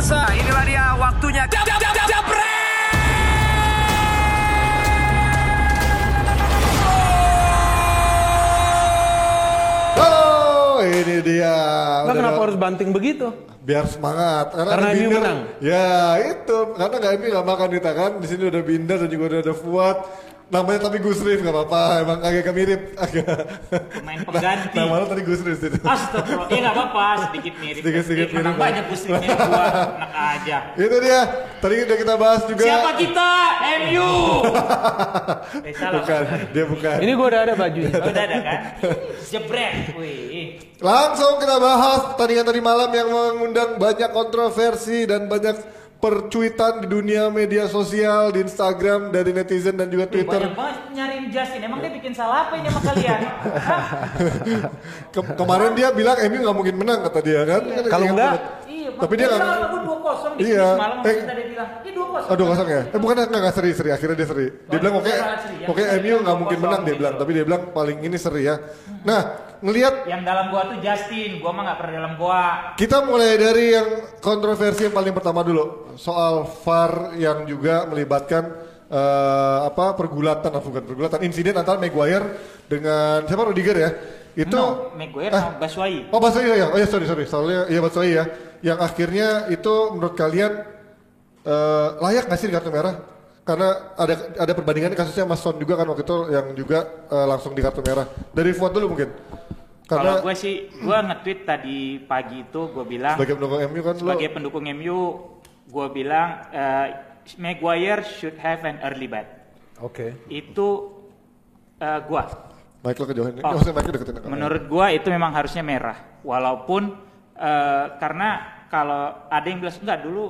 pemirsa, inilah dia waktunya. Jab, jab, jab, jab, Oh, ini dia. Udah kenapa harus banting begitu? biar semangat karena, Karena Binder. menang. ya itu karena nggak MU nggak makan kita kan di sini udah Binder dan juga udah ada Fuad namanya tapi Gus Rif nggak apa-apa emang agak mirip agak Pemain pengganti. nama lo tadi Gus Rif gitu. Astagfirullah, ya nggak apa-apa, sedikit mirip. Sedikit-sedikit Eh, menang mirip. banyak gustrinya gua, enak aja. itu dia tadi udah kita bahas juga Siapa kita? MU. eh salah. bukan dia bukan Ini gue udah ada bajunya. Oh, udah ada kan? Jebret. Wih. langsung kita bahas pertandingan tadi malam yang mengundang banyak kontroversi dan banyak percuitan di dunia media sosial di Instagram dari netizen dan juga Twitter Banyak banget nyariin Justin. Emang dia bikin salah apa ini sama kalian? Ke- kemarin dia bilang MU nggak mungkin menang kata dia kan. Kalau Yang- enggak, Iya, Tapi dia nggak- nggak gue dua kosong di Iya. semalam. Eh. Dia bilang, ini dua kosong. Oh dua kosong ya? Eh bukan enggak, enggak seri seri akhirnya dia seri. Dia Oh, bilang oke. Yang oke MU nggak mungkin 2-0 menang dia gitu. bilang tapi dia bilang paling ini seri ya. Nah ngelihat Yang dalam gua tuh Justin, gua mah nggak pernah dalam gua. kita mulai dari yang kontroversi yang paling pertama dulu soal VAR yang juga melibatkan eh, apa pergulatan ah, bukan pergulatan insiden antara Maguire dengan siapa Rudiger ya itu No, Maguire sama Baswai. Oh Baswai ya, oh ya sorry sorry, soalnya ya Baswai ya, yang akhirnya itu menurut kalian eh, layak nggak sih di kartu merah? Karena ada ada perbandingan kasusnya Mas Son juga kan waktu itu yang juga eh, langsung di kartu merah. Dari Fuad dulu mungkin. Kalau gue sih, gue nge-tweet tadi pagi itu gue bilang sebagai pendukung MU kan lo sebagai pendukung MU, gue bilang eh, Maguire should have an early bet. Oke. Itu eh, gue. Mic lo kejauhan ini. Oh. Oh, maksudnya mic deketin ke. Menurut gue itu memang harusnya merah. Walaupun eh, karena kalau ada yang bilang enggak dulu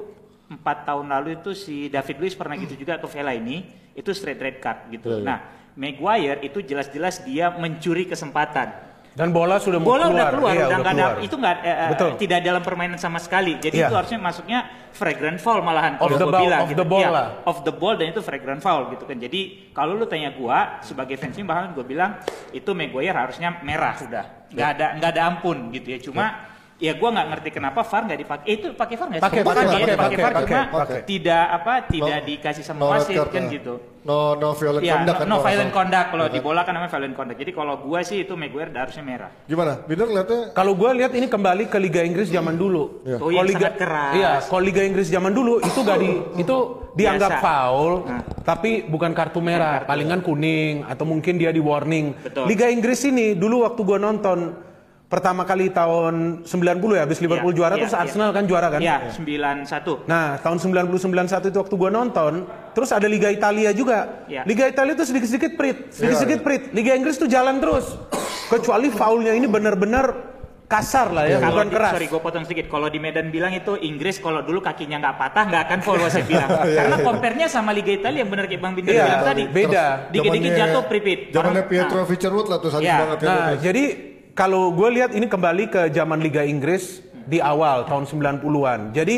empat tahun lalu itu si David Luiz pernah gitu juga atau Vela ini itu straight red card gitu. iya. Nah Maguire itu jelas-jelas dia mencuri kesempatan. Dan bola sudah bola keluar. udah keluar, Iya, udah ada keluar. itu nggak eh, eh, Betul. tidak dalam permainan sama sekali. Jadi Iya. itu harusnya masuknya fragrant foul malahan Off kalau ball- bilang off gitu. the ball lah. off the ball dan itu fragrant foul gitu kan. Jadi kalau lu tanya gua sebagai fans ini bahkan gua bilang itu Maguire harusnya merah sudah. nggak ada nggak ada ampun gitu ya. Cuma ya gua nggak ngerti kenapa VAR nggak dipakai. Eh, itu pakai VAR nggak? sih? Pakai, Pakai, pakai, ya, pakai, pakai VAR cuma pakai. tidak apa tidak No- dikasih sama no wasit kan ya. gitu. No no violent Ya, conduct no, kan. no violent conduct kalau Iya di bola kan namanya violent conduct. Jadi kalau gua sih itu Maguire harusnya merah. Gimana? Binder lihatnya Kalau gue lihat ini kembali ke Liga Inggris zaman dulu. Iya. Oh, yang Liga, sangat keras. Iya, kalau Liga Inggris zaman dulu itu gak di itu dianggap Biasa. foul, Nah. tapi bukan kartu merah, kartu. palingan kuning atau mungkin dia di warning. Betul. Liga Inggris ini dulu waktu gue nonton pertama kali tahun 90 ya, habis Liverpool Iya, juara iya, terus iya. Arsenal kan juara kan? Iya, 91. Nah, tahun 99 itu waktu gua nonton, terus ada Liga Italia juga. Iya. Liga Italia itu sedikit-sedikit prit, sedikit-sedikit prit. Liga Inggris tuh jalan terus. Kecuali foulnya ini benar-benar kasar lah ya, Kalau bukan di, keras. sorry gue potong sedikit. Kalau di Medan bilang itu Inggris kalau dulu kakinya nggak patah nggak akan foul wasit bilang. Iya, Karena iya. compare-nya sama Liga Italia yang benar kayak Bang Iya, bilang tadi. beda. Dikit-dikit jatuh pripit. Zamannya Orang- Pietro nah, Fitzgerald lah tuh sadis Iya. banget ya. Nah, jadi kalau gue lihat ini kembali ke zaman Liga Inggris di awal tahun 90-an. Jadi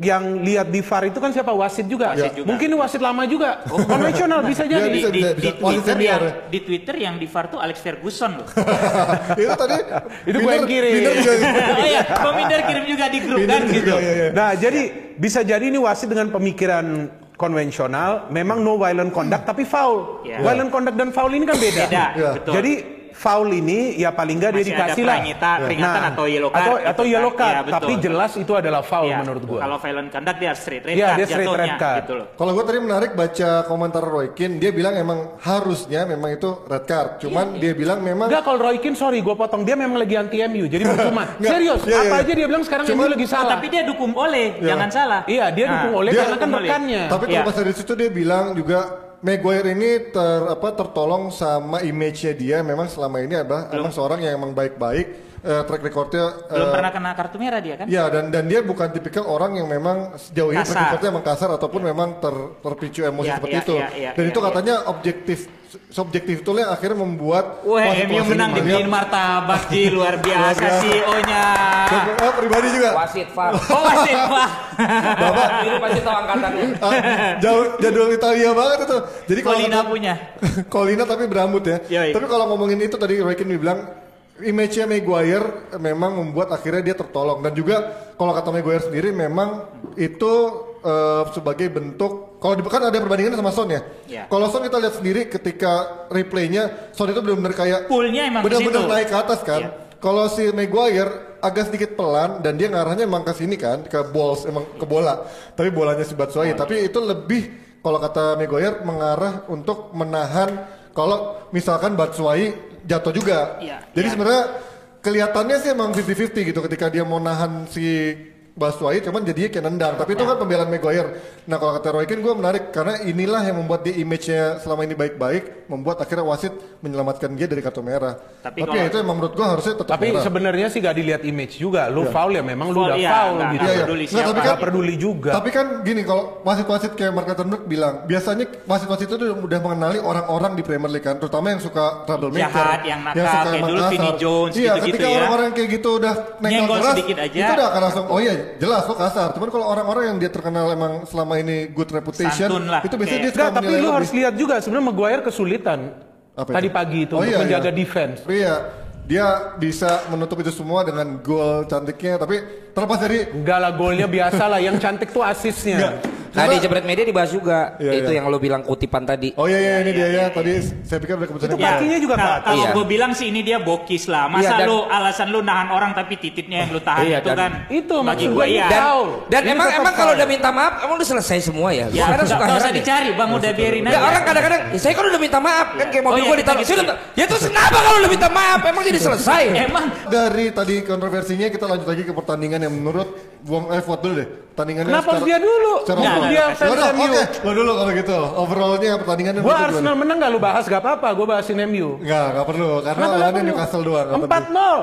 yang lihat di VAR itu kan siapa wasit juga. Wasit juga. Mungkin wasit lama juga. Konvensional bisa jadi. di, bisa, di, bisa, di Twitter yang ya. di Twitter yang di VAR tuh Alex Ferguson loh. itu tadi Itu gua yang kirim. Binder juga oh iya, Bang kirim juga di grup Binder kan juga, gitu. iya, iya. Nah, jadi bisa jadi ini wasit dengan pemikiran konvensional, memang no violent conduct tapi foul. Ya. Violent conduct dan foul ini kan beda. Beda, Iya. betul. Jadi foul ini ya paling nggak dia dikasih lah. peringatan- peringatan atau yellow card Atau, gitu atau kan. yellow card, betul. tapi jelas itu adalah foul Iya, menurut gua. Kalau violent conduct dia straight red Iya, card dia straight jatuhnya, red card. gitu loh. Kalau gue tadi menarik baca komentar Roy Keane, dia bilang emang harusnya memang itu red card. Cuman Iya, dia bilang memang Enggak kalau Roy Keane sorry gue potong dia memang lagi anti MU jadi percuma. Serius, iya, iya, apa iya. aja dia bilang sekarang Cuman- MU lagi Oh, salah. tapi dia dukung oleh, jangan salah. Iya, dia Nah, dukung oleh dia karena kan rekannya. Tapi Iya. terlepas dari situ dia bilang juga Maguire ini ter apa tertolong sama image-nya dia. Memang selama ini adalah emang seorang yang emang baik-baik eh, track recordnya Belum eh, pernah kena kartu merah dia kan? Ya dan dan dia bukan tipikal orang yang memang sejauh ini Kasar. track recordnya emang kasar ataupun memang ter, terpicu emosi Ya, seperti ya, itu. ya, ya, dan ya, itu ya. katanya objektif subjektif itu yang akhirnya membuat Wah, MU menang melihat- dibeliin martabak Ji, luar biasa. CEO-nya. Dan, eh, pribadi juga. Wasit VAR. Oh, wasit, Pak. Bapak Ini pasti tahu angkatannya. ah, jauh jadwal Italia banget itu. Jadi kalau Colina punya. Colina tapi berambut ya. Yoi. Tapi kalau ngomongin itu tadi Keane bilang image-nya Maguire memang membuat akhirnya dia tertolong dan juga kalau kata Maguire sendiri memang itu eh, sebagai bentuk kalau di, kan ada perbandingan sama Son ya. Iya. Kalau Son kita lihat sendiri ketika replaynya Son itu benar-benar kayak Poolnya emang benar-benar naik ke atas kan. Iya. Kalau si Maguire agak sedikit pelan dan dia ngarahnya emang ke sini kan ke balls emang ke bola. Tapi bolanya si Batshuayi. Tapi itu lebih kalau kata Maguire mengarah untuk menahan kalau misalkan Batshuayi jatuh juga. Iya. Jadi Iya. sebenarnya kelihatannya sih emang 50-50 gitu ketika dia mau nahan si Batshuayi cuman jadinya kayak nendang. Tapi itu kan pembelaan Maguire. Nah kalau kata Roy Keane gue menarik karena inilah yang membuat dia image-nya selama ini baik-baik membuat akhirnya wasit menyelamatkan dia dari kartu merah. Tapi Tapi, kalau- ya itu emang menurut gue harusnya tetap Tapi sebenarnya sih gak dilihat image juga. Lu foul ya memang lu udah iya, foul nggak- gitu. Iya, iya. peduli Nggak, siapa. tapi kan, peduli juga. Tapi kan gini kalau wasit-wasit kayak Mark Attenborough bilang, biasanya wasit-wasit itu udah, udah mengenali orang-orang di Premier League kan, terutama yang suka troublemaker, Jahat, yang nakal, suka kayak dulu. Vinnie Jones Iya, gitu-gitu ketika ya. orang-orang kayak gitu udah naik Nyenggol keras, sedikit aja. itu udah akan langsung, oh iya jelas lo kasar. Cuman kalau orang-orang yang dia terkenal emang selama ini good reputation, Santun lah, itu biasanya kayak- dia suka Enggak, tapi lu lebih. harus lihat juga sebenarnya Maguire kesulitan Apa tadi itu? pagi itu Oh untuk iya, menjaga iya. defense. Tapi Iya, dia bisa menutup itu semua dengan gol cantiknya, tapi terlepas dari Enggak lah golnya biasa lah, yang cantik tuh asisnya. Nah di Jebret Media dibahas juga Iya, itu iya. yang lo bilang kutipan tadi. Oh iya iya ini dia ya. Tadi saya pikir udah keputusan. Itu kakinya juga atas. Kalau Iya. gue bilang sih ini dia bokis lah. Masa Iya, dan- lu alasan lu nahan orang tapi tititnya yang lu tahan Iya, itu dan- kan? Itu bagi gue gua iya. ini Dan, emang emang kalau udah minta maaf, emang udah selesai semua ya. Ya, nggak nggak usah ya. dicari bang, udah biarin Ya aja. orang kadang-kadang, ya, saya kan udah minta maaf kan kayak mobil Oh, iya, gua kita ditaruh. gitu. Ya terus kenapa kalau udah minta maaf? Emang jadi selesai? Emang Dari tadi kontroversinya kita lanjut lagi ke pertandingan yang menurut Buang eh Fuad dulu deh. Pertandingannya Kenapa harus dia dulu? Secara Nggak, overall. dia Ya fans udah, MU. Oke, lo dulu kalau gitu. Overallnya pertandingannya Gua Arsenal menang gak lu bahas gak apa-apa, gua bahasin MU. Enggak, enggak perlu karena lawannya? Newcastle doang. nggak Empat penting. nol.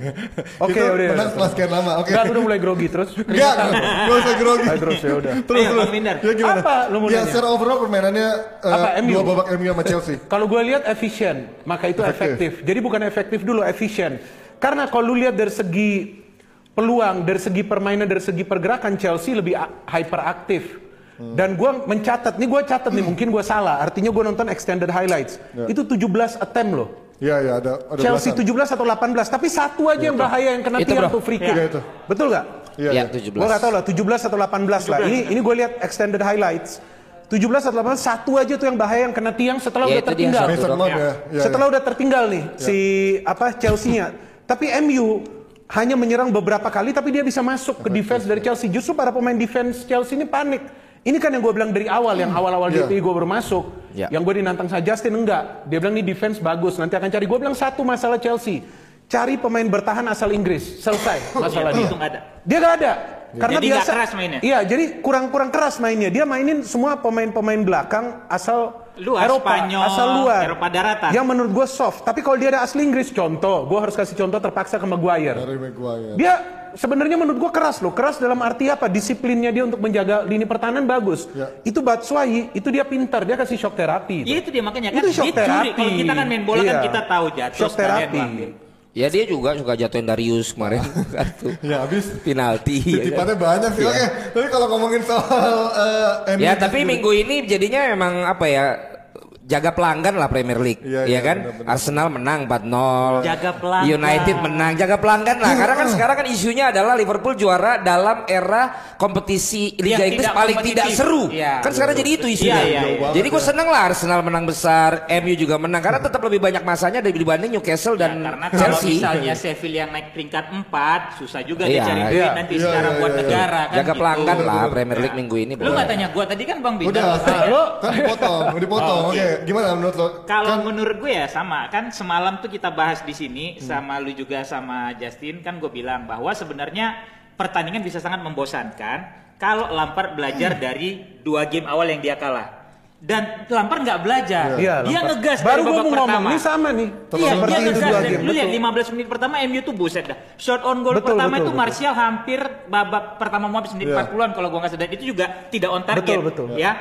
Oke, Itu udah. Menang setelah sekian lama. Oke. Enggak, lu udah mulai grogi terus. Enggak, enggak usah grogi. Terus ya udah. Terus Iya, terus. Ya gimana? Apa lu mau Ya secara overall permainannya eh, Apa, MU? dua babak MU sama Chelsea. Kalau gue lihat efisien, maka itu efektif. Efektif. Jadi bukan efektif dulu, efisien. Karena kalau lu lihat dari segi peluang, dari segi permainan, dari segi pergerakan Chelsea lebih hyperaktif. Dan gue mencatat, nih gue catat nih, mungkin gue salah. Artinya gue nonton extended highlights. Itu 17 attempt loh. Iya, iya ada ada Chelsea belasan. 17 atau 18, tapi satu aja yang bahaya yang kena Itu, tiang tuh free kick. Iya, itu. Betul nggak? Iya, Ya, iya. 17. Gue nggak tahu lah, 17 atau 18 lah. Ini ini gue lihat extended highlights. 17 atau 18, satu aja tuh yang bahaya yang kena tiang setelah Ya, udah dia tertinggal. ya. ya. Setelah udah tertinggal nih si apa Chelsea-nya. Tapi MU hanya menyerang beberapa kali tapi dia bisa masuk ke defense dari Chelsea. Justru para pemain defense Chelsea ini panik. Ini kan yang gue bilang dari awal, yang awal-awal Iya. DPI gue baru masuk. Iya. Yang gue dinantang sama Justin enggak. Dia bilang ini defense bagus, nanti akan cari. Gue bilang satu masalah Chelsea. Cari pemain bertahan asal Inggris. Selesai masalah dia. itu nggak ada. Dia gak ada. Karena Jadi biasa, keras mainnya? Iya, jadi kurang-kurang keras mainnya. Dia mainin semua pemain-pemain belakang asal Luar, Eropa, Spanyol, asal luar. Eropa daratan. Yang menurut gue soft. Tapi kalau dia ada asli Inggris, contoh, gue harus kasih contoh terpaksa ke Maguire. Dari Maguire. Dia sebenarnya menurut gue keras loh. Keras dalam arti apa? Disiplinnya dia untuk menjaga lini pertahanan bagus. Ya. Itu Batshuayi, itu dia pintar. Dia kasih shock terapi. Ya itu dia makanya kan Itu shock dia curi. terapi. Kalau kita kan main bola kan Iya. kita tahu jatuh Shock terapi. Ya dia juga suka jatuhin Darius kemarin satu Ya habis penalti. ya kan? titipannya banyak sih. Iya. Oke, tapi kalau ngomongin soal eh, MU Ya tapi minggu ini jadinya emang apa ya jaga pelanggan lah Premier League, Iya, ya iya, kan? benar-benar. Arsenal menang 4-0. Jaga pelanggan. United menang, jaga pelanggan lah. Karena kan sekarang kan isunya adalah Liverpool juara dalam era kompetisi Liga Yang Inggris tidak paling kompetitif. tidak seru. Iya. Kan sekarang jadi itu isunya. Iya, iya, iya. Jadi gue seneng lah Arsenal menang besar, MU juga menang karena tetap lebih banyak masanya dibanding Newcastle dan Ya, karena kalau Chelsea. misalnya Sevilla yang naik peringkat 4, susah juga Iya, dia cari iya. duit nanti Iya, secara iya, buat iya, negara kan Jaga gitu. pelanggan lah Premier League minggu ini. Lu nggak tanya gua tadi kan Bang Bida. Udah, kan dipotong, dipotong. Oh, Oke, oke. Gimana menurut lo? Kalau Kan- menurut gue ya sama kan semalam tuh kita bahas di sini Hmm. sama lu juga sama Justin kan gue bilang bahwa sebenarnya pertandingan bisa sangat membosankan kalau Lampard belajar Hmm. dari dua game awal yang dia kalah. Dan Lampard nggak belajar. Iya, dia Lampard. ngegas Baru dari babak mau ngomong, pertama. ini sama nih. Iya, Seperti dia itu ngegas. dua Dan game. Lu lihat betul. 15 menit pertama MU tuh buset dah. Shot on goal Betul, pertama betul, itu betul. Martial hampir babak pertama mau habis menit Iya. 40-an kalau gua nggak sadar itu juga tidak on target. Betul, betul. Ya.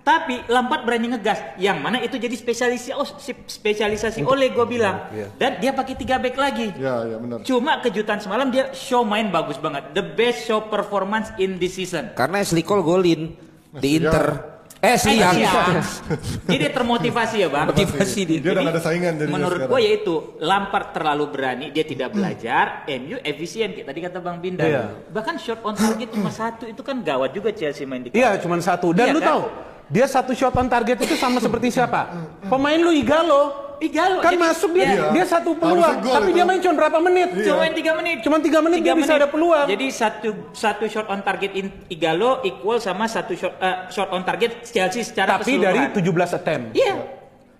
Tapi Lampard berani ngegas, yang mana itu jadi spesialisasi oh, sip- spesialisasi oleh gue bilang. Iya. Dan dia pakai tiga back lagi. Ya, ya benar. Cuma kejutan semalam dia show main bagus banget. The best show performance in this season. Karena Ashley Cole golin di Ya. Inter. Eh siang. Jadi termotivasi ya bang. Motivasi dia. Dia udah gak ada saingan jadinya Menurut gue yaitu Lampard terlalu berani, dia tidak belajar. MU efisien kayak tadi kata bang Binda. Iya. Bahkan shot on target cuma satu itu kan gawat juga Chelsea main di. Iya, cuma satu. Dan Iya lu kan? tahu, dia satu shot on target itu sama seperti siapa? Pemain lu Igalo. Igalo, Kan jadi- masuk dia, Iya. dia satu peluang, gol tapi itu. dia main cuma berapa menit? Cuma main tiga menit. Cuma tiga menit dia bisa ada peluang. Jadi satu satu shot on target in Igalo equal sama satu shot eh, shot on target Chelsea secara tapi dari keseluruhan. 17 attempt. Iya.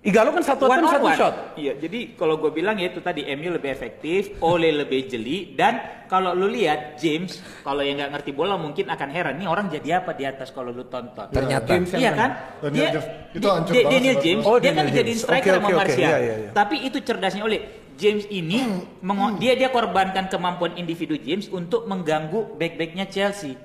Igalo kan satu One attempt on satu one. shot. Iya, jadi kalau gue bilang ya itu tadi MU lebih efektif, Ole lebih jeli dan kalau lu lihat James kalau yang nggak ngerti bola mungkin akan heran nih orang jadi apa di atas kalau lu tonton. Ternyata. James Iya kan? Daniel Dia, James. Itu dia- hancur Daniel James, Oh, dia kan dijadiin James. striker Oke, sama oke, oke. Martial. Iya, iya, iya. Tapi itu cerdasnya oleh James ini mengo- dia dia korbankan kemampuan individu James untuk mengganggu back-backnya Chelsea.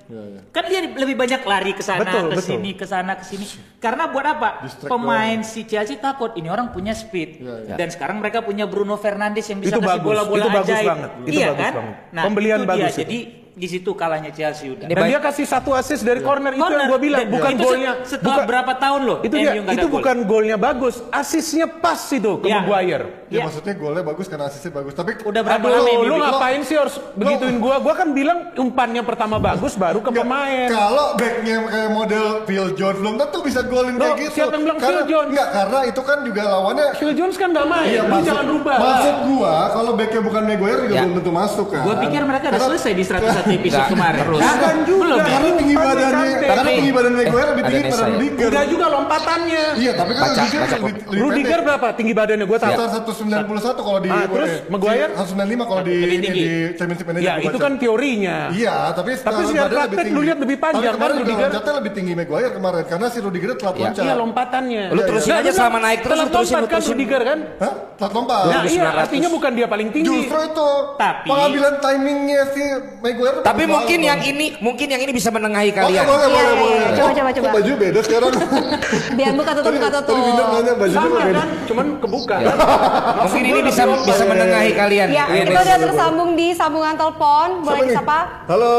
Kan dia lebih banyak lari ke sana, ke sini, ke sana, ke sini. Karena buat apa? Distract Pemain si Chelsea takut ini orang punya speed. Dan sekarang mereka punya Bruno Fernandes yang bisa Itu kasih bola-bola itu bagus ajaib. banget, itu iya bagus kan? banget. Nah, Pembelian itu bagus dia. itu. Jadi di situ kalahnya Chelsea udah. Dan dia kasih satu assist dari corner, itu yang Corner. gue bilang, Dan bukan itu golnya. Setelah bukan- berapa tahun loh? Itu dia, itu gol. bukan golnya bagus, asisnya pas itu ke Iya. Maguire. Ya, Iya. maksudnya golnya bagus karena asisnya bagus. Tapi Udah berapa Aduh, lama MU lu ngapain sih harus begituin gua? Gua kan bilang umpannya pertama bagus baru ke pemain. Kalau backnya kayak model Phil Jones belum tentu bisa golin kayak gitu. siapa yang bilang karena, Phil Jones? Enggak, karena itu kan juga lawannya Phil Jones kan gak main, Iya, lu maksud, jangan rubah. maksud gua kalau backnya bukan Maguire juga Ya. belum tentu masuk kan. Gue pikir mereka udah selesai di 101 episode Nggak, kemarin. terus. Kan? Bukan juga. Belum ya? Karena tinggi badannya, karena tinggi badan Maguire lebih tinggi daripada ya? Rudiger. Enggak juga lompatannya. Iya, tapi kan Baca, Rudiger baca lebih, lebih Rudiger pendek. berapa tinggi badannya gua tahu. Sekitar 191 kalau di Ah, terus Maguire? 195 kalau di di Championship Manager Ya itu kan teorinya. Iya, tapi Tapi secara praktek lu lihat lebih panjang Tapi kan kemarin juga Rudiger? loncatnya lebih tinggi Maguire kemarin karena si Rudiger telat Iya. loncat. Iya lompatannya. Lu terusin aja selama naik terus, terusin, kan terusin. Rudiger kan? Hah? Telat lompat. Nah, iya 1900. artinya bukan dia paling tinggi. Justru itu Tapi- pengambilan timingnya si Maguire. Tapi mungkin yang ini mungkin yang ini bisa menengahi kalian. boleh, Iya, boleh, iya, boleh. iya. Coba, coba, coba. baju beda sekarang. Biar buka tutup Tadi- buka Tadi tutup. Winda nanya bajunya Sama kok beda. kan? Cuman kebuka. Mungkin ini bisa bisa menengahi kalian. Ya, Iya, kita udah tersambung di sambungan telepon. Boleh disapa Halo.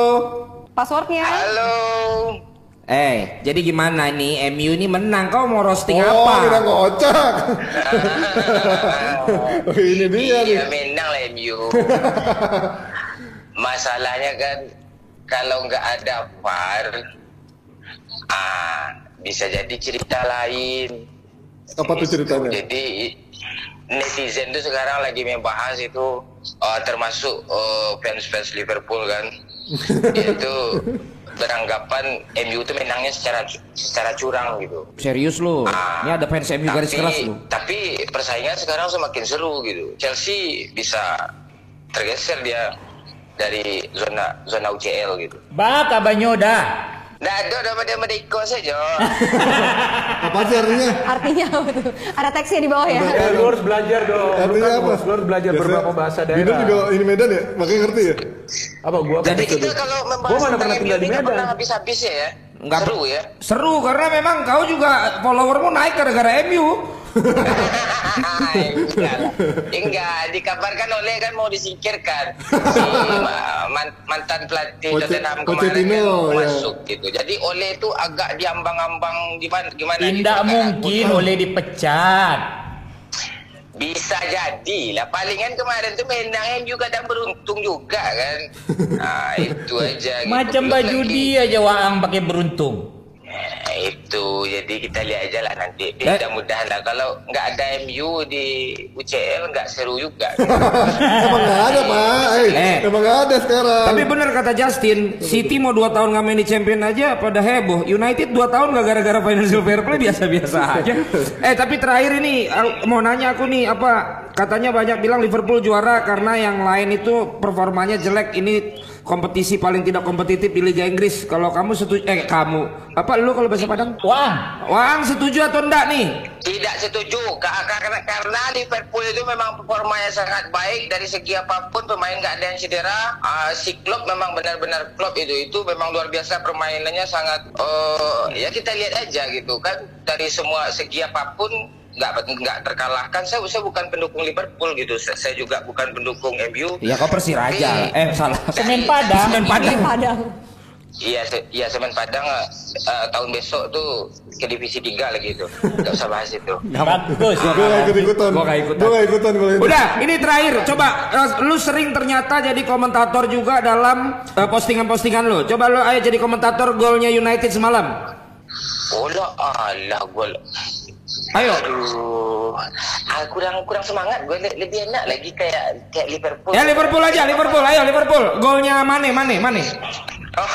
passwordnya? Halo. Eh, jadi gimana nih MU ini menang kau mau roasting Oh, apa? kita kocak. Oh, ini dia nih. Iya menang lah MU. Masalahnya kan kalau nggak ada VAR, ah bisa jadi cerita lain. Apa tuh ceritanya? Jadi netizen tuh sekarang lagi membahas itu eh, termasuk eh, fans-fans Liverpool kan, itu beranggapan MU itu menangnya secara secara curang gitu. Serius lu? Ini ada fans MU garis tapi, keras lu. Tapi persaingan sekarang semakin seru gitu. Chelsea bisa tergeser dia dari zona zona UCL gitu. Baka banyoda. Nah, ada daripada Mediko saja. Apa sih artinya? Artinya apa tuh? Ada teksnya di bawah ya? Ya, lu harus belajar dong. Artinya kan apa? Lu harus belajar beberapa bahasa daerah. juga ini Medan ya? Makanya ngerti ya? Apa gua Jadi kan kita itu. kalau Gua membahas mana tentang pernah tinggal di Medan. pernah habis-habis ya. Nggak seru ya. Seru karena memang kau juga followermu naik gara-gara MU. Enggak, dikabarkan oleh kan mau disingkirkan si ma- man- mantan pelatih Tottenham kemarin kan ya. masuk gitu. Jadi oleh itu agak diambang-ambang gimana gimana gitu. Tidak kan. mungkin oleh dipecat. Bisa jadi lah. Palingan kemarin tuh menangnya juga dan beruntung juga kan. Nah, itu aja. gitu. Macam baju dia aja Waang pakai beruntung. Nah, itu jadi kita lihat aja lah nanti. Eh. Mudah-mudahan lah kalau nggak ada MU di UCL nggak seru juga. Emang nggak ada pak. Eh, Eh. Emang nggak ada sekarang. Tapi bener kata Justin, City mau 2 tahun nggak main di Champion aja pada heboh. United 2 tahun nggak gara-gara financial fair play biasa-biasa aja. eh tapi terakhir ini mau nanya aku nih apa katanya banyak bilang Liverpool juara karena yang lain itu performanya jelek. Ini kompetisi paling tidak kompetitif di Liga Inggris. Kalau kamu setuju eh kamu apa lu kalau bahasa Padang? Waang. Wang setuju atau enggak nih? Tidak setuju Ka- karena karena Liverpool itu memang performanya sangat baik dari segi apa pun pemain nggak ada yang cedera. Ah, si Klopp memang benar-benar Klopp itu itu memang luar biasa permainannya sangat eh, ya kita lihat aja gitu kan dari semua segi apa pun nggak nggak terkalahkan. Saya saya bukan pendukung Liverpool gitu. Saya, saya juga bukan pendukung MU. Ya kau Persiraja. Tapi- Eh salah. Semen Padang. Semen Padang. Padang. Iya, se iya Semen Padang uh, tahun besok tuh ke divisi 3 lagi tuh. Gak usah bahas itu. Bagus. Gue gak ikut ikutan. Gua nggak ikutan. Gue gak ikutan kalau itu. Udah, ini terakhir. Coba eh, lu sering ternyata jadi komentator juga dalam postingan-postingan lu. Coba lu ayo jadi komentator golnya United semalam. Bola alah gol. Ayo. Aduh, ah, kurang kurang semangat gue Le- lebih enak lagi kayak kayak Liverpool. Ya Liverpool aja, Liverpool. Ayo Liverpool. Golnya Mane, Mane, Mane. Oh,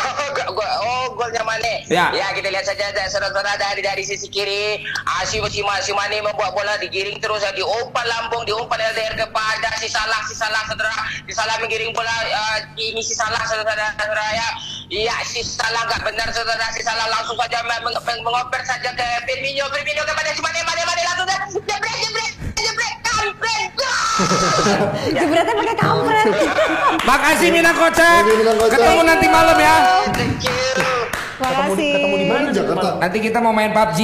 oh golnya Mane. Ya. ya kita lihat saja da- saudara-saudara dari dari sisi kiri. Ah, si, si, Ma- si Mane membuat bola digiring terus ah, diumpan lambung, diumpan LDR kepada si Salah, si Salah saudara. Si Salah menggiring bola ah, ini si Salah saudara saudara ya. Iya si Salah nggak benar saudara si Salah langsung saja meng- meng- mengoper saja ke Firmino, Firmino kepada si Mane, Mane, Mane langsung dah jebret, jebret, jebret, kampret. Jebretnya pakai kampret. Makasih Mina Kocak. Ketemu nanti malam ya. Thank you. Makasih. ketemu di mana? Jakarta. Nanti kita mau main PUBG.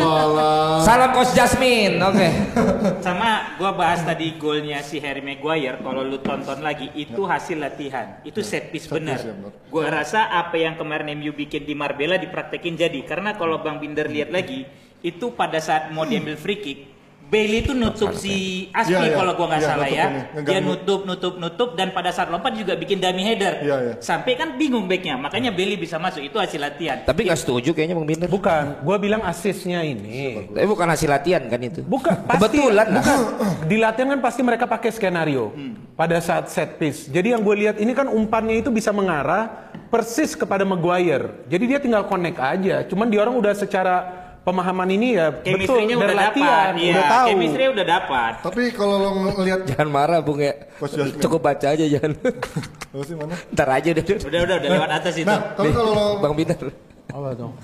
Walah. Salam Coach Jasmine. Oke. Sama gua bahas tadi golnya si Harry Maguire kalau lu tonton lagi itu hasil latihan. Itu set piece benar. ya, benar. Gua rasa apa yang kemarin MU bikin di Marbella dipraktekin jadi karena kalau Bang Binder lihat lagi itu pada saat mau diambil free kick Bailey itu nutup si Aspi Iya, iya. kalau gua nggak Iya, salah ya. ini. Dia nutup nutup nutup dan pada saat lompat juga bikin dummy header. Iya, iya. Sampai kan bingung backnya. Makanya Bailey bisa masuk itu hasil latihan. Tapi nggak setuju kayaknya Bang Binder. Bukan, gua bilang asisnya ini. Tapi bukan hasil latihan kan itu. Bukan, pasti Kebetulan lah. bukan. Di latihan kan pasti mereka pakai skenario pada saat set piece. Jadi yang gue lihat ini kan umpannya itu bisa mengarah persis kepada Maguire. Jadi dia tinggal connect aja. Cuman dia orang udah secara pemahaman ini ya betul Chemistry-nya dari udah latihan, dapat. Iya, udah tahu. chemistry udah dapat. Tapi kalau lo ngelihat Jangan marah Bung ya. Cukup baca aja jangan. lo sih mana? Ntar aja deh. Udah udah udah lewat atas itu. Nah, tapi kalau lo Bang Binder. Apa dong?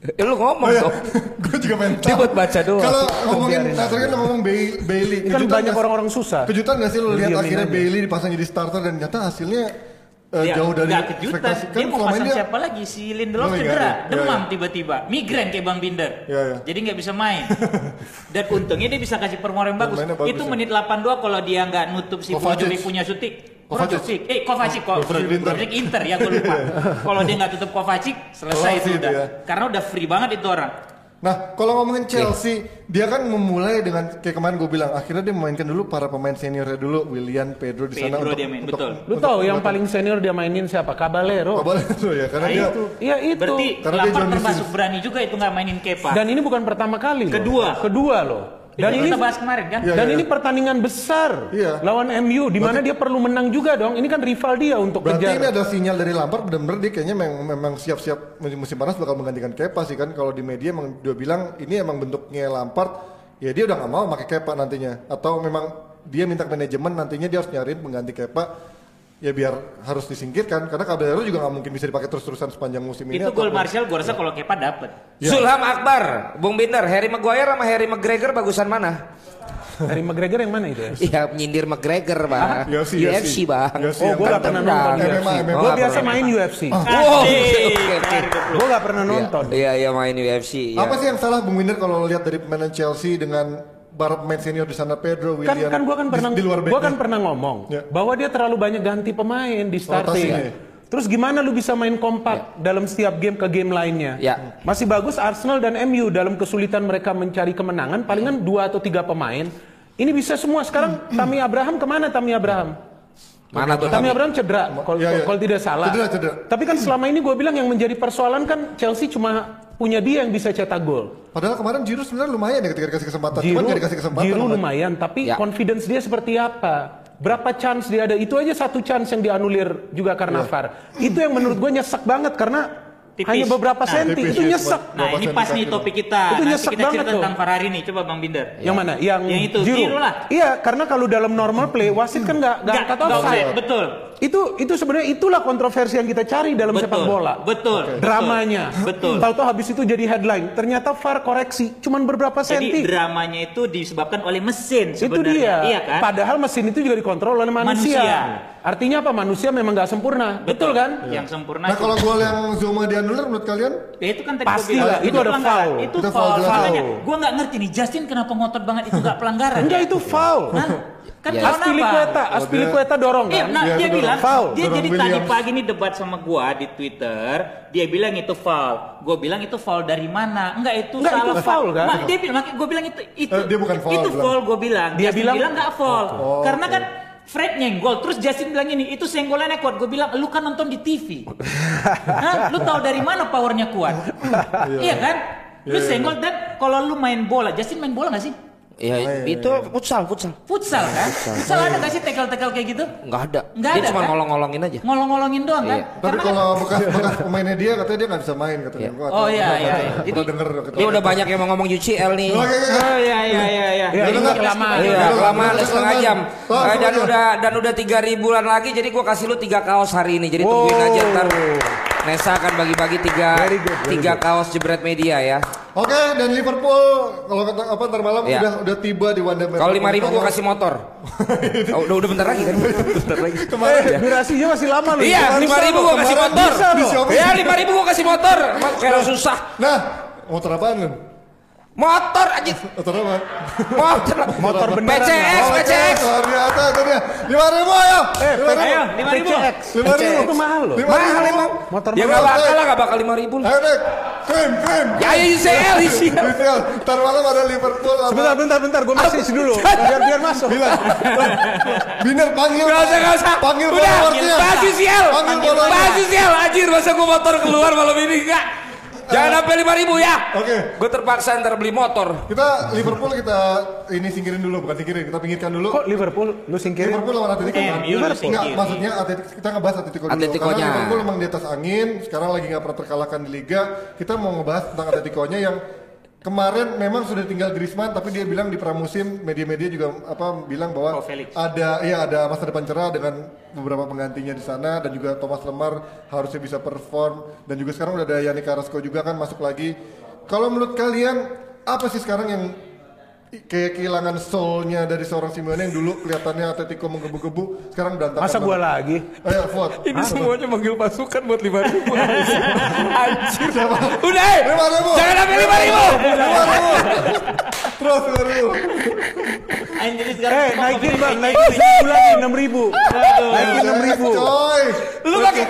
Eh, lu ngomong Oh iya, dong. gue juga pengen Dia buat baca doang. Kalau ngomongin, nah, tadi kan ngomong Bailey, Bailey. Kan banyak orang-orang susah. Kejutan gak sih lo lihat akhirnya aja. Bailey dipasang jadi starter dan ternyata hasilnya eh, Dia jauh dari kejutan. ekspektasi. Dia mau pasang dia- siapa lagi? Si Lindelof iya, cedera, iya, iya, demam iya. tiba-tiba, migrain kayak Bang Binder. Iya, iya. Jadi nggak bisa main. Dan untungnya dia bisa kasih performa yang bagus. Bagus, Itu ya. menit 82 kalau dia nggak nutup si Kovacic. Brozovic punya syuting. Kovacic. Eh Kovacic kok. Brozovic Inter ya gue lupa. kalau dia nggak tutup Kovacic selesai Kovacic itu udah. ya. Karena udah free banget itu orang. Nah, kalau ngomongin Chelsea, dia kan memulai dengan kayak kemarin gue bilang, akhirnya dia memainkan dulu para pemain seniornya dulu, William, Pedro di sana Pedro untuk, dia main, untuk- betul. Lu tahu yang paling senior dia mainin siapa? Caballero. Itu ya, karena Nah, dia itu. Iya itu. Berarti Karena dia termasuk berani juga itu nggak mainin Kepa. Dan ini bukan pertama kali loh. Kedua. Kedua loh. Dan ini kita bahas kemarin kan. Iya, dan iya. ini pertandingan besar Iya. lawan MU di mana dia perlu menang juga dong. Ini kan rival dia untuk Berarti kejar. ini ada sinyal dari Lampard benar-benar dia kayaknya memang, memang siap-siap musim, musim panas bakal menggantikan Kepa sih kan kalau di media emang dia bilang ini emang bentuknya Lampard ya dia udah nggak mau pakai Kepa nantinya atau memang dia minta ke manajemen nantinya dia harus nyariin pengganti Kepa ya biar harus disingkirkan karena Caballero juga nggak mungkin bisa dipakai terus-terusan sepanjang musim ini Itu atau- gol Martial gue rasa kalau Kepa dapet. Ya. Zulham Akbar, Bung Binder, Harry Maguire sama Harry McGregor bagusan mana? Dari McGregor yang mana itu ya? Iya, penyindir McGregor, Bang. UFC, UFC, Bang. UFC Oh, gue gak kan pernah nonton MMA, UFC. MMA. Gue Oh, biasa pernah. main UFC. Oh, oke, oke. Gue gak pernah nonton. Iya, iya main UFC. ya. apa sih yang salah Bung Winder kalau lihat dari pemain Chelsea dengan para pemain senior di sana Pedro, Kan William kan gue kan di- pernah di, luar gua kan pernah ngomong Ya. bahwa dia terlalu banyak ganti pemain di starting. Rotasinya. Terus gimana lu bisa main kompak dalam setiap game ke game lainnya? Ya. Masih bagus Arsenal dan MU dalam kesulitan mereka mencari kemenangan palingan dua atau tiga pemain. Ini bisa semua sekarang Tammy Abraham ke mana Tammy Abraham? Mana tuh? Tammy Abraham cedera, kalau Iya, iya. kalau tidak salah. Cedera, cedera. Tapi kan selama ini gue bilang yang menjadi persoalan kan Chelsea cuma punya dia yang bisa cetak gol. Padahal kemarin Giroud sebenarnya lumayan ya ketika dikasih kesempatan, cuman Giroud, nggak dikasih kesempatan. Giroud lumayan, tapi Ya. confidence dia seperti apa? Berapa chance dia ada? Itu aja satu chance yang dianulir juga karena VAR. Itu yang menurut gue nyesek banget karena Tipis. hanya beberapa Nah, senti. tipis, itu nyesek. Nah ini pas nih topik kita. Itu Nanti nyesek kita banget cerita tuh. tentang Ferrari nih. Coba Bang Binder. Yang mana? Yang, Yang itu, Giroud lah. Iya, karena kalau dalam normal play wasit kan nggak nggak angkat nggak offside. betul. Itu itu sebenarnya itulah kontroversi yang kita cari dalam Betul, sepak bola. betul, Dramanya. betul. Tahu-tahu habis itu jadi headline. Ternyata VAR koreksi cuman beberapa Jadi senti. dramanya itu disebabkan oleh mesin itu sebenarnya. dia. Iya kan? Padahal mesin itu juga dikontrol oleh manusia. Manusia. Artinya apa? Manusia memang nggak sempurna. Betul, kan? Yang sempurna. Nah kalau gol yang Zuma dianulir menurut kalian? Ya itu kan tadi Pasti lah, itu ada pelanggaran. foul. Itu Itu foul foul. Makanya gue nggak ngerti nih Justin kenapa ngotot banget itu nggak pelanggaran. Enggak ya? itu foul. Hah? Kan Iya. lawan Aspilicueta? Aspilicueta dorong Iya, kan? nah Iya, dia itu bilang, foul. dia Dorong jadi tadi Williams. pagi nih debat sama gua di Twitter, dia bilang itu foul. Gua bilang itu foul dari mana? Enggak itu Enggak, salah itu foul, kan? Mak, dia bilang, gua bilang itu itu Eh, dia bukan foul, Itu bilang. foul gua bilang. Dia Justin bilang- bilang enggak foul. Oh, Karena kan Fred nyenggol, terus Justin bilang ini, itu senggolannya kuat. Gue bilang, lu kan nonton di TV. Hah? Lu tahu dari mana powernya kuat? iya kan? Lu senggol dan kalau lu main bola, Justin main bola gak sih? Ya itu futsal, futsal. Futsal kan? Futsal ada gak sih tackle-tackle kayak gitu? Enggak ada. Nggak Dia ada, cuma kan? ngolong-ngolongin aja. Ngolong-ngolongin doang kan? Iya. Tapi Karena kan- kalau bekas bekas pemainnya dia katanya dia nggak bisa main katanya. Iya. Oh, iya, iya, iya. Pernah denger gitu. Dia udah banyak yang mau ngomong UCL nih. Oh iya iya iya iya. Ya, ini Udah, kelamaan. Iya, Udah, kelamaan udah, setengah udah, jam. udah. Eh, dan Udah. udah dan udah tiga ribuan lagi, jadi gua kasih lu tiga kaos hari ini. Jadi tungguin aja ntar. Nesa akan bagi-bagi tiga Very good, very tiga kaos jebret media ya. Oke, dan Liverpool kalau kata apa ntar malam Iya. udah udah tiba di Wanda Kalau lima ribu gua kasih motor. Oh, udah udah bentar lagi kan? bentar lagi. Eh, durasinya masih lama loh. Iya, lima ribu gua kasih Kemarin motor. Iya, lima ribu gua kasih motor. Kayak susah. Nah, motor apaan kan? Motor aja. Motor apa? Motor. Motor beneran PCX, PCX. luar biasa itu dia. Lima ribu ayo. Eh, Lima ribu. Ayo, lima ribu. Lima ribu. Itu mahal loh. Lima Mahal ribu. emang. Motor Ya nggak bakal lah, nggak bakal lima ribu. Ayo dek, krim, krim. Ya ayo UCL, UCL. Bisa. Ntar malam ada Liverpool Sebentar, bentar, bentar. Gue message dulu. Biar biar masuk. Bilang. Biner panggil. Gak usah, gak usah. Panggil Udah, bahas UCL. Panggil Bahas. UCL, anjir. Masa gua motor keluar malam ini, enggak. Jangan sampai lima ribu ya. Oke. Gue terpaksa ntar beli motor. Kita Liverpool kita ini singkirin dulu, bukan singkirin, kita pinggirkan dulu. Kok Liverpool? Lu singkirin? Liverpool lawan Atletico Eh, kan? MU lu Enggak, singkirin. maksudnya Atletico, kita ngebahas Atletico dulu. Atleticonya. Karena Liverpool emang di atas angin, sekarang lagi nggak pernah terkalahkan di Liga. Kita mau ngebahas tentang Atletico-nya yang kemarin memang sudah tinggal Griezmann, tapi dia bilang di pramusim media-media juga apa bilang bahwa Oh, Felix. ada ya ada masa depan cerah dengan beberapa penggantinya di sana dan juga Thomas Lemar harusnya bisa perform dan juga sekarang udah ada Yannick Carrasco juga kan masuk lagi. Kalau menurut kalian apa sih sekarang yang kayak kehilangan soul-nya dari seorang Simeone yang dulu kelihatannya Atletico menggebu-gebu, sekarang berantakan. Masa gua banget. lagi? Ayo, vote. Ini semuanya manggil pasukan buat lima ribu. Anjir. Siapa? Udah, eh. Lima ribu. Jangan sampai lima ribu. Lima ribu. Terus lima ribu. Anjir sekarang Eh, naikin bang, naikin lagi, enam ribu. Naikin enam ribu. Coy. Lu pakai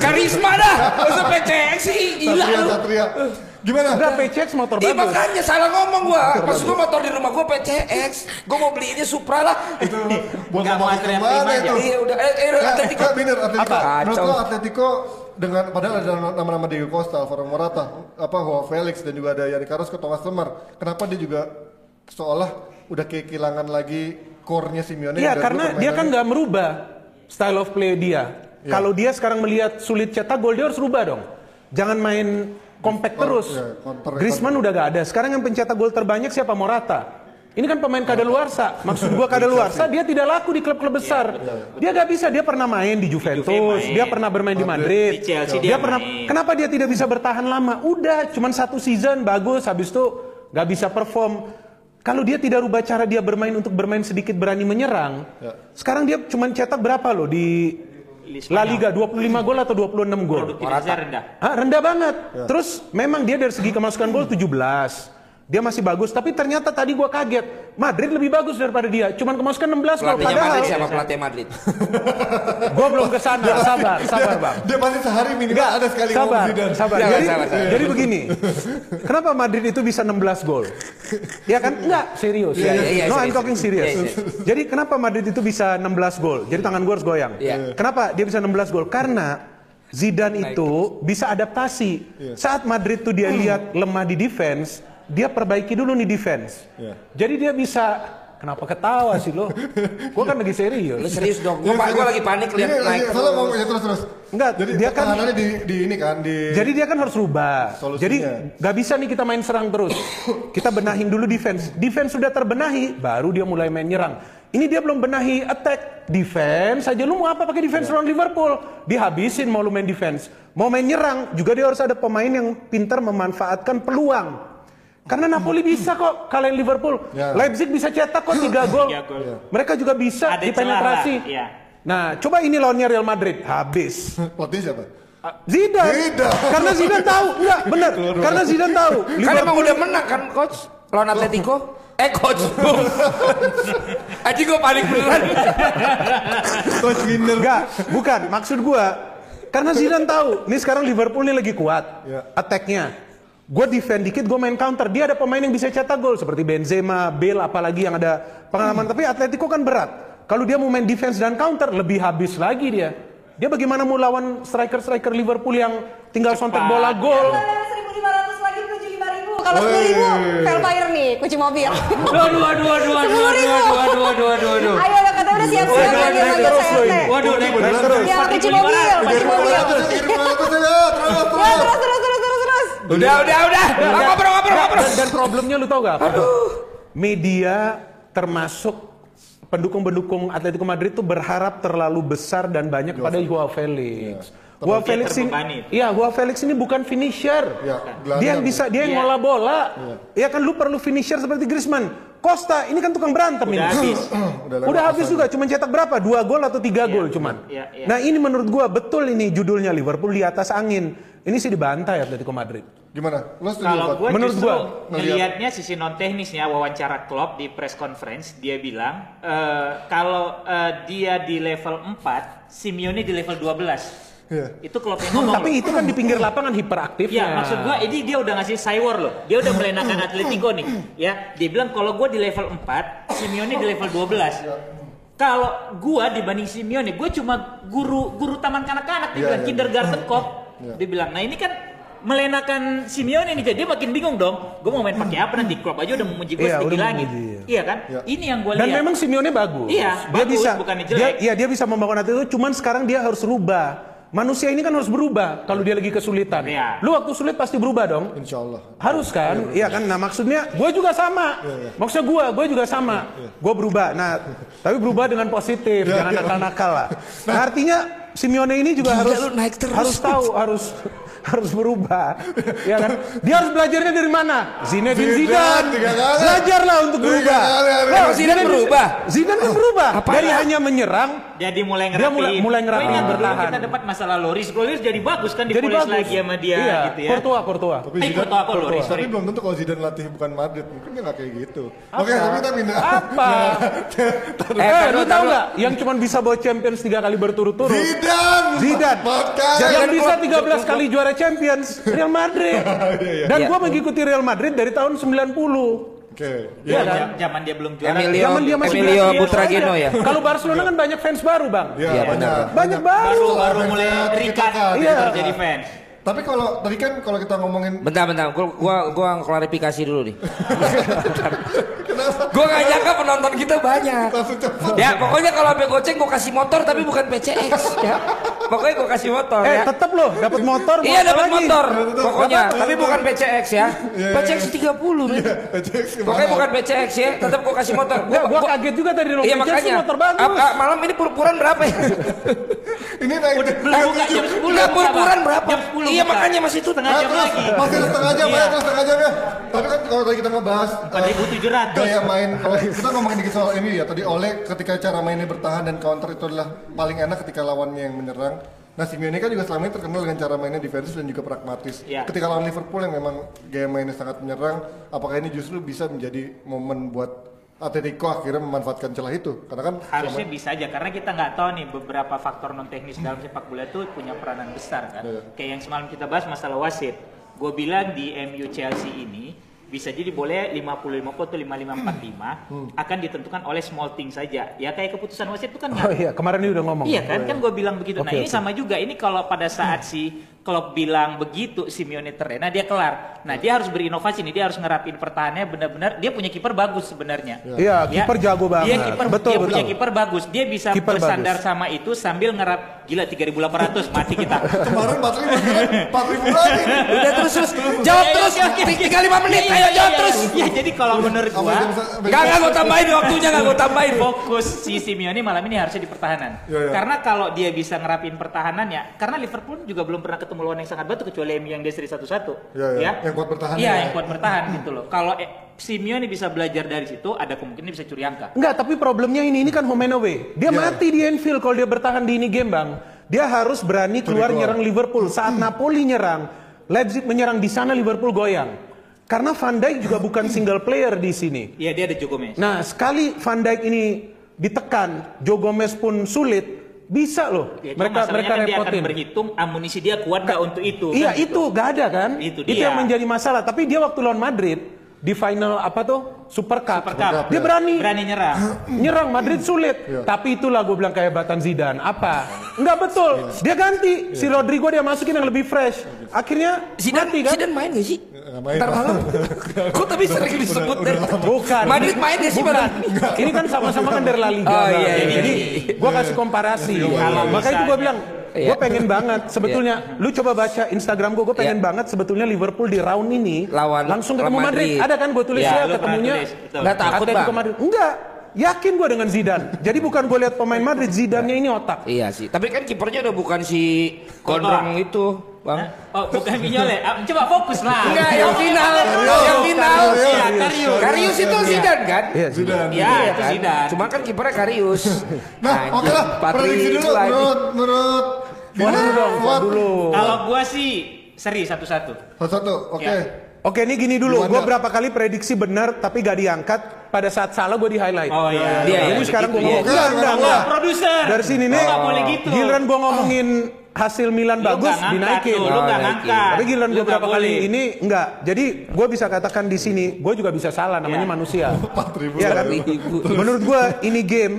karisma dah. Masa PCX sih gila Satria, lu. Satria. Gimana? Udah PCX motor Ih bagus. makanya salah ngomong gua. Pas gua motor di rumah gua PCX. Gua mau beliinnya Supra lah. Itu buat Nggak ngomong mau antrian ke mana itu? aja. Iya udah eh, eh Eh, Atletico. eh, bener Atletico. Apa? Menurut lo Atletico dengan padahal ada nama-nama Diego Costa, Alvaro Morata, apa Joao Felix dan juga ada Yannick Carrasco, Thomas Lemar. Kenapa dia juga seolah udah kayak kehilangan lagi core-nya Simeone Iya, karena dia kan nggak merubah style of play dia. Iya. Kalau dia sekarang melihat sulit cetak gol, dia harus rubah dong. Jangan main compact terus. iya, counter- Griezmann udah gak ada. Sekarang yang pencetak gol terbanyak siapa? Morata. Ini kan pemain kadaluarsa. Maksud gua kadaluarsa, dia tidak laku di klub-klub besar. Dia gak bisa. Dia pernah main di Juventus, dia pernah bermain di Madrid. Di Chelsea dia pernah. Kenapa dia tidak bisa bertahan lama? Udah, cuman satu season bagus, habis itu gak bisa perform. Kalau dia tidak rubah cara dia bermain untuk bermain sedikit berani menyerang, sekarang dia cuman cetak berapa loh Di La. Liga 25 gol atau 26 gol? Produktivitasnya rendah. Ah, rendah banget. Terus memang dia dari segi kemasukan gol 17. Dia masih bagus, tapi ternyata tadi gua kaget. Madrid lebih bagus daripada dia. Cuman kemasukan 16 gol. Padahal Madrid siapa pelatih Madrid? gua belum ke sana. Sabar, sabar, Bang. Dia pasti sehari minimal ada sekali Sabar, Zidane. sabar. Jangan, Jadi, sabar, sabar. jadi begini. Kenapa Madrid itu bisa 16 gol? Ya kan? Enggak, serius. Iya, iya, iya, no, I'm serius. talking serious. Iya, iya. Jadi kenapa Madrid itu bisa 16 gol? Jadi tangan gue harus goyang. Iya. Kenapa dia bisa 16 gol? Karena Zidane itu bisa adaptasi. Saat Madrid tuh dia lihat lemah di defense, dia perbaiki dulu nih defense. Iya. Jadi dia bisa Kenapa ketawa sih lo? Gue kan lagi serius. Lu serius dong. Gua, gua lagi panik lihat lagi- naik. Salah ngomong ya terus terus. Enggak, Jadi dia kan- di, di ini kan di. Jadi dia kan harus rubah. Solusinya. Jadi nggak bisa nih kita main serang terus. Kita benahin dulu defense. Defense sudah terbenahi, baru dia mulai main nyerang. Ini dia belum benahi attack. Defense saja lu mau apa pakai defense lawan Liverpool? Dihabisin mau lu main defense. Mau main nyerang juga dia harus ada pemain yang pintar memanfaatkan peluang. Karena Napoli bisa kok kalahin Liverpool. Ya. Leipzig bisa cetak kok 3 gol. Tiga gol. Mereka juga bisa Ada dipenetrasi. iya. Nah, coba ini lawannya Real Madrid, habis. Pelatih siapa? Zidane. Zidane. Karena Zidane tahu, enggak benar. Karena Zidane tahu. Kan Liverpool emang udah menang kan coach lawan Atletico. Eh coach boom. Aji gue panik beneran. Coach winner. Enggak, bukan. Maksud gua karena Zidane tahu, nih sekarang Liverpool ini lagi kuat Iya. attack-nya. Gue defend dikit, gue main counter. Dia ada pemain yang bisa cetak gol seperti Benzema, Bale, apalagi yang ada pengalaman. Tapi Atletico kan berat. Kalau dia mau main defense dan counter, lebih habis lagi dia. Dia bagaimana mau lawan striker-striker Liverpool yang tinggal sontek bola gol? Kalau 1.500 lagi menuju 5.000. Kalau 10.000, Velfire nih, kunci mobil. Waduh, waduh, waduh, waduh, waduh, waduh, waduh, waduh, waduh, waduh. Ayo, udah kata udah siap-siap Waduh, lagi naik lanjut terus, CRT. Boy. Waduh, naik Waduh, terus. Ya, kunci mobil, kunci mobil. Ya, Kirim 500 ya, terus, terus. terus, terus, terus, terus. Udah, udah, udah. Ngobrol, ngobrol, ngobrol. Dan, dan problemnya lu tau gak apa? Media termasuk pendukung-pendukung Atletico Madrid itu berharap terlalu besar dan banyak pada Joao Felix. Joao Dia Felix ini, iya Joao Felix ini bukan finisher. Ya, dia yang bisa, dia yang Iya. ngolah bola. Ya kan lu perlu finisher seperti Griezmann. Costa ini kan tukang berantem ini. Udah habis. Udah Udah habis juga, cuma cetak berapa? Dua gol atau tiga gol cuman. iya, iya. Nah ini menurut gua betul ini judulnya Liverpool di atas angin. Ini sih dibantai Atletico Madrid. Gimana? Lo setuju Kalau gue Menurut justru gua, ngelihatnya sisi non teknisnya wawancara Klopp di press conference dia bilang eh, kalau eh, dia di level 4, Simeone di level 12. Iya. Itu Klopp yang ngomong. Tapi loh. itu kan di pinggir lapangan hiperaktifnya. Ya maksud gua ini dia udah ngasih cywar loh. Dia udah melenakan Atletico nih. Ya, dia bilang kalau gua di level 4, Simeone di level 12. Kalau gua dibanding Simeone, gua cuma guru guru taman kanak-kanak dia Iya, bilang iya. kindergarten cop. Iya. Dia bilang, "Nah, ini kan melenakan Simeone nih jadi dia makin bingung dong. Gua mau main pakai apa nanti klub aja udah memuji gua Iya, setinggi langit. memuji, iya. Iya kan? Iya. Ini yang gua Dan lihat. memang Simeone bagus. Iya, dia bagus, bisa dia, jelek. ya dia bisa membangun hati itu, cuman sekarang dia harus rubah. Manusia ini kan harus berubah kalau dia lagi kesulitan. Iya. Lu waktu sulit pasti berubah dong. Insya Allah. Harus kan? Iya kan? Nah maksudnya gue juga sama. Maksudnya gue, gue juga sama. Gue berubah. Nah, tapi berubah dengan positif, jangan nakal-nakal lah. Nah artinya Simeone ini juga harus harus tahu, harus harus berubah. ya kan? Dia harus belajarnya dari mana? Zinedine Zidane. Belajarlah untuk berubah. Loh, Zidane berubah? Zidane kan berubah. Apa Dari ya? hanya menyerang jadi mulai Dia ngerapiin. mulai- mulai ingat dulu bertahan. Kita dapat masalah Loris. Loris jadi bagus kan jadi dipolis bagus. lagi sama dia iya, gitu ya. Courtois, Courtois. Tapi Eh, Zidane- Courtois kok Loris, Tapi belum tentu kalau Zidane latih bukan Madrid, mungkin dia nggak kayak gitu. Apa? Oke, tapi kita pindah. Apa? Eh, Eh, lu tahu nggak yang cuma bisa bawa Champions tiga kali berturut-turut? Zidane. Zidane. Yang bisa 13 kali juara Champions Real Madrid. Iya, Dan Iya. gua mengikuti Real Madrid dari tahun 90. Oke. Iya Iya kan? Zaman dia belum juara. Emilio, Zaman dia masih Emilio aja. ya. Kalau Barcelona kan banyak fans baru, Bang. Iya, Iya, banyak. benar. Banyak baru. baru baru mulai Rika kan. Iya. jadi fans. Tapi kalau tadi kan kalau kita ngomongin Bentar, bentar. Gua, gua, gua klarifikasi dulu nih. kenapa Gua gak nyangka penonton kita banyak. Ya pokoknya kalau sampai goceng gua kasih motor tapi bukan PCX ya. Pokoknya gua kasih motor Eh, ya. tetap loh dapat motor. Iya apa dapat lagi? motor pokoknya tapi bukan PCX ya. Iya, PCX 30 men. PCX Pokoknya bukan PCX ya, tetap gua kasih motor. Enggak, gua kaget juga tadi Iya makanya. motor bagus. Malam ini purpuran berapa ya? Ini naik Belum buka jam 10 Enggak purpuran berapa? Jam 10 Iya makanya masih tutup. setengah Ah, jam lagi. Masih setengah jam Iya. ya, setengah jam ya. Tapi kan kalau tadi kita ngebahas eh, 4.700. gaya main, kalau kita ngomongin dikit soal ini ya. Tadi Oleh ketika cara mainnya bertahan dan counter itu adalah paling enak ketika lawannya yang menyerang. Nah Simeone kan juga selama ini terkenal dengan cara mainnya defensif dan juga pragmatis. Iya. Ketika lawan Liverpool yang memang gaya mainnya sangat menyerang, apakah ini justru bisa menjadi momen buat Atletico akhirnya memanfaatkan celah itu? Karena kan Harusnya bisa aja karena kita nggak tahu nih beberapa faktor non teknis dalam sepak bola itu punya peranan besar kan. Iya. Kayak yang semalam kita bahas masalah wasit. Gue bilang di MU Chelsea ini bisa jadi boleh 50-50 atau 55-45 akan ditentukan oleh small thing saja. Ya kayak keputusan wasit itu kan Oh iya, kemarin dia udah ngomong. Iya kan, kan gue bilang begitu. nah Oke, ini oke. sama juga. Ini kalau pada saat si Klopp bilang begitu, Simeone terlena, dia kelar. Nah dia harus berinovasi nih, dia harus ngerapin pertahanannya benar-benar. Dia punya kiper bagus sebenarnya. Iya, kiper jago banget. Dia kiper, Betul, dia punya betul. kiper bagus. Dia bisa Kiper bersandar bagus. sama itu sambil ngerap. Gila 3.800 mati kita. kemarin 4000 4000 lagi. Udah terus terus. Jawab Iya, terus. iya, oke. Tiga lima menit. Iya, Ayo iya, jawab iya, terus. Iya, jadi kalau menurut gua jam sa- sampai Gak jam- gak gue tambahin waktunya gak gue tambahin. fokus si Simeone malam ini harusnya di pertahanan. Iya, iya. Karena kalau dia bisa ngerapin pertahanannya, karena Liverpool juga belum pernah ketemu lawan yang sangat batu kecuali MU yang dia seri satu-satu. Iya, iya. Yang kuat bertahan Iya, ya. yang kuat bertahan gitu loh. Kalau eh, Simeone bisa belajar dari situ, ada kemungkinan bisa curi angka. Enggak, tapi problemnya ini ini kan home and away. Dia Iya. mati di Anfield kalau dia bertahan di ini game, Bang. Dia harus berani keluar keluar. nyerang Liverpool. Saat Napoli nyerang, Leipzig menyerang di sana Liverpool goyang. Karena Van Dijk juga bukan single player di sini. Iya dia ada Joe Gomez. Nah, sekali Van Dijk ini ditekan, Joe Gomez pun sulit, bisa loh. Ya, mereka mereka kan dia akan repotin. berhitung amunisi dia kuat nggak untuk itu. Iya kan itu gak ada kan? Itu Itu dia. yang menjadi masalah. Tapi dia waktu lawan Madrid di final apa tuh Super Cup, Super Cup. dia berani Berani nyerang. nyerang Madrid sulit. Tapi itulah gue bilang kehebatan Zidane. Apa? Enggak betul. Dia ganti si Rodrigo dia masukin yang lebih fresh. Akhirnya Zidane, mati kan? Zidane main gak sih? Main, Ntar malam. Kok tapi sering disebut deh. Bukan. Madrid main gak sih Bukan. Ini kan sama-sama kan dari La Liga. Oh, iya, iya, Jadi iya. gue kasih komparasi. Kalau Makanya itu gue bilang, Iya. gue pengen banget sebetulnya. Lu coba baca Instagram gue, gue pengen Iya. banget sebetulnya Liverpool di round ini Lawan- langsung ketemu Madrid. Madrid. Ada kan gue tulis Iya, ya ketemunya. Nggak takut, Atletico Bang. Madrid. Enggak. Yakin gue dengan Zidane. Jadi bukan gue lihat pemain Madrid, Zidane-nya ini otak. Iya sih. Tapi kan kipernya udah bukan si Gondrong itu, Bang. Oh bukan Vinyole. Ah, Coba fokus lah. Enggak, yang final. Yang final. Iya, Karius. Karius itu Zidane kan? Iya, Zidane. Iya, Iya itu kan? Zidane. Cuma kan kipernya Karius. Nah, oke lah. Prediksi dulu menurut menurut Fuad dulu dong, dulu. Kalau gua sih seri satu-satu. Satu, oke. Ya. Oke, ini gini dulu. Gue berapa kali prediksi benar tapi gak diangkat. Pada saat salah gue di highlight. Oh iya. Iya, Ini iya, sekarang gue begitu, ngomong. iya. Enggak, enggak, enggak. Produser. Dari sini nih. Lu boleh gitu. Giliran gue ngomongin hasil Milan Lu bagus ngangkat dinaikin. tuh, Lu Oh, nggak naikin. ngangkat. Tapi giliran Lu gue berapa kali ini enggak. Jadi gue bisa katakan di sini, gue juga bisa salah. Namanya Iya. manusia. 4.000 Iya kan? Menurut gue ini game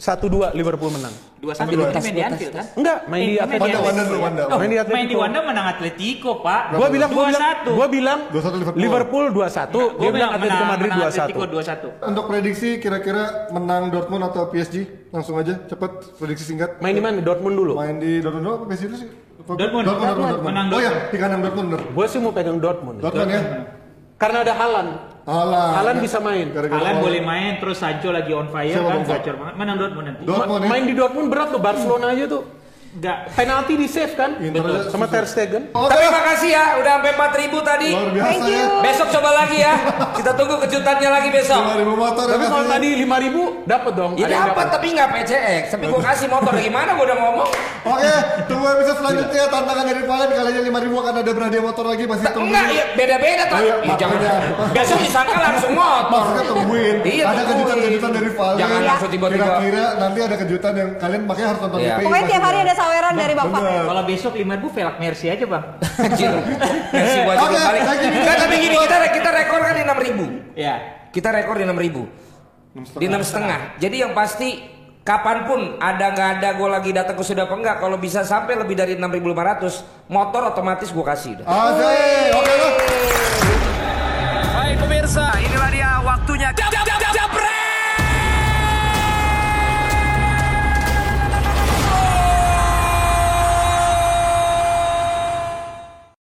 1-2 Liverpool menang. Dua satu Dua. di Anfield kan? Enggak, main di Atletico. Wanda, Wanda dulu, Wanda. Oh, Main di main di Atletico. Wanda menang Atletico, Pak. Gue bilang, bilang, 2-1. gue bilang 2-1 Liverpool. Liverpool 2-1. Gua Dia bilang Atletico Madrid menang 2-1. Atletico 2-1. Untuk prediksi kira-kira menang Dortmund atau PSG? Langsung aja, cepet prediksi singkat. Main di mana? Dortmund dulu. Main di Dortmund dulu apa PSG dulu sih? Dortmund. Dortmund, Dortmund, Menang Oh ya, Dortmund. di kanan Dortmund. Gue sih mau pegang Dortmund. Dortmund ya. Karena ada Haaland. Alah. Haaland bisa main. Haaland. boleh main terus Sancho lagi on fire Siapa kan gacor banget. Menang Dortmund nanti. Dortmund ya. Main di Dortmund berat loh Barcelona aja tuh. Enggak. Penalti di save kan? Sama. Ter Stegen. Oke Tapi makasih ya, udah sampai 4000 tadi. Luar biasa Thank you. ya. Besok coba lagi ya. Kita tunggu kejutannya lagi besok. 5.000 motor ya Tapi kalau kasih. tadi 5000 dapat dong. Ya dapat tapi nggak PCX. Tapi gua kasih motor gimana gua udah ngomong. Oke, tunggu episode selanjutnya tantangan dari Valen kalinya 5000 akan ada berhadiah motor lagi masih tunggu. Enggak, ya beda-beda Oh tak. iya, Ih, jangan. Besok disangka langsung motor. Maksudnya tungguin. Iya, ada kejutan-kejutan dari Valen. Jangan langsung tiba-tiba. Kira-kira nanti ada kejutan yang kalian makanya harus nonton Iya. DPI Pokoknya tiap hari ada saweran dari. Bener. Kalau besok 5000 velg Mercy aja, Bang. Anjir. Merci gua Oke, you. Enggak, tapi gini kita kita rekor kan di 6000. Ya. Kita rekor di 6000. Di enam setengah. Jadi yang pasti kapan pun ada nggak ada gue lagi datang ke sudah apa enggak kalau bisa sampai lebih dari 6500 motor otomatis gue kasih udah. Asik. Oke lah.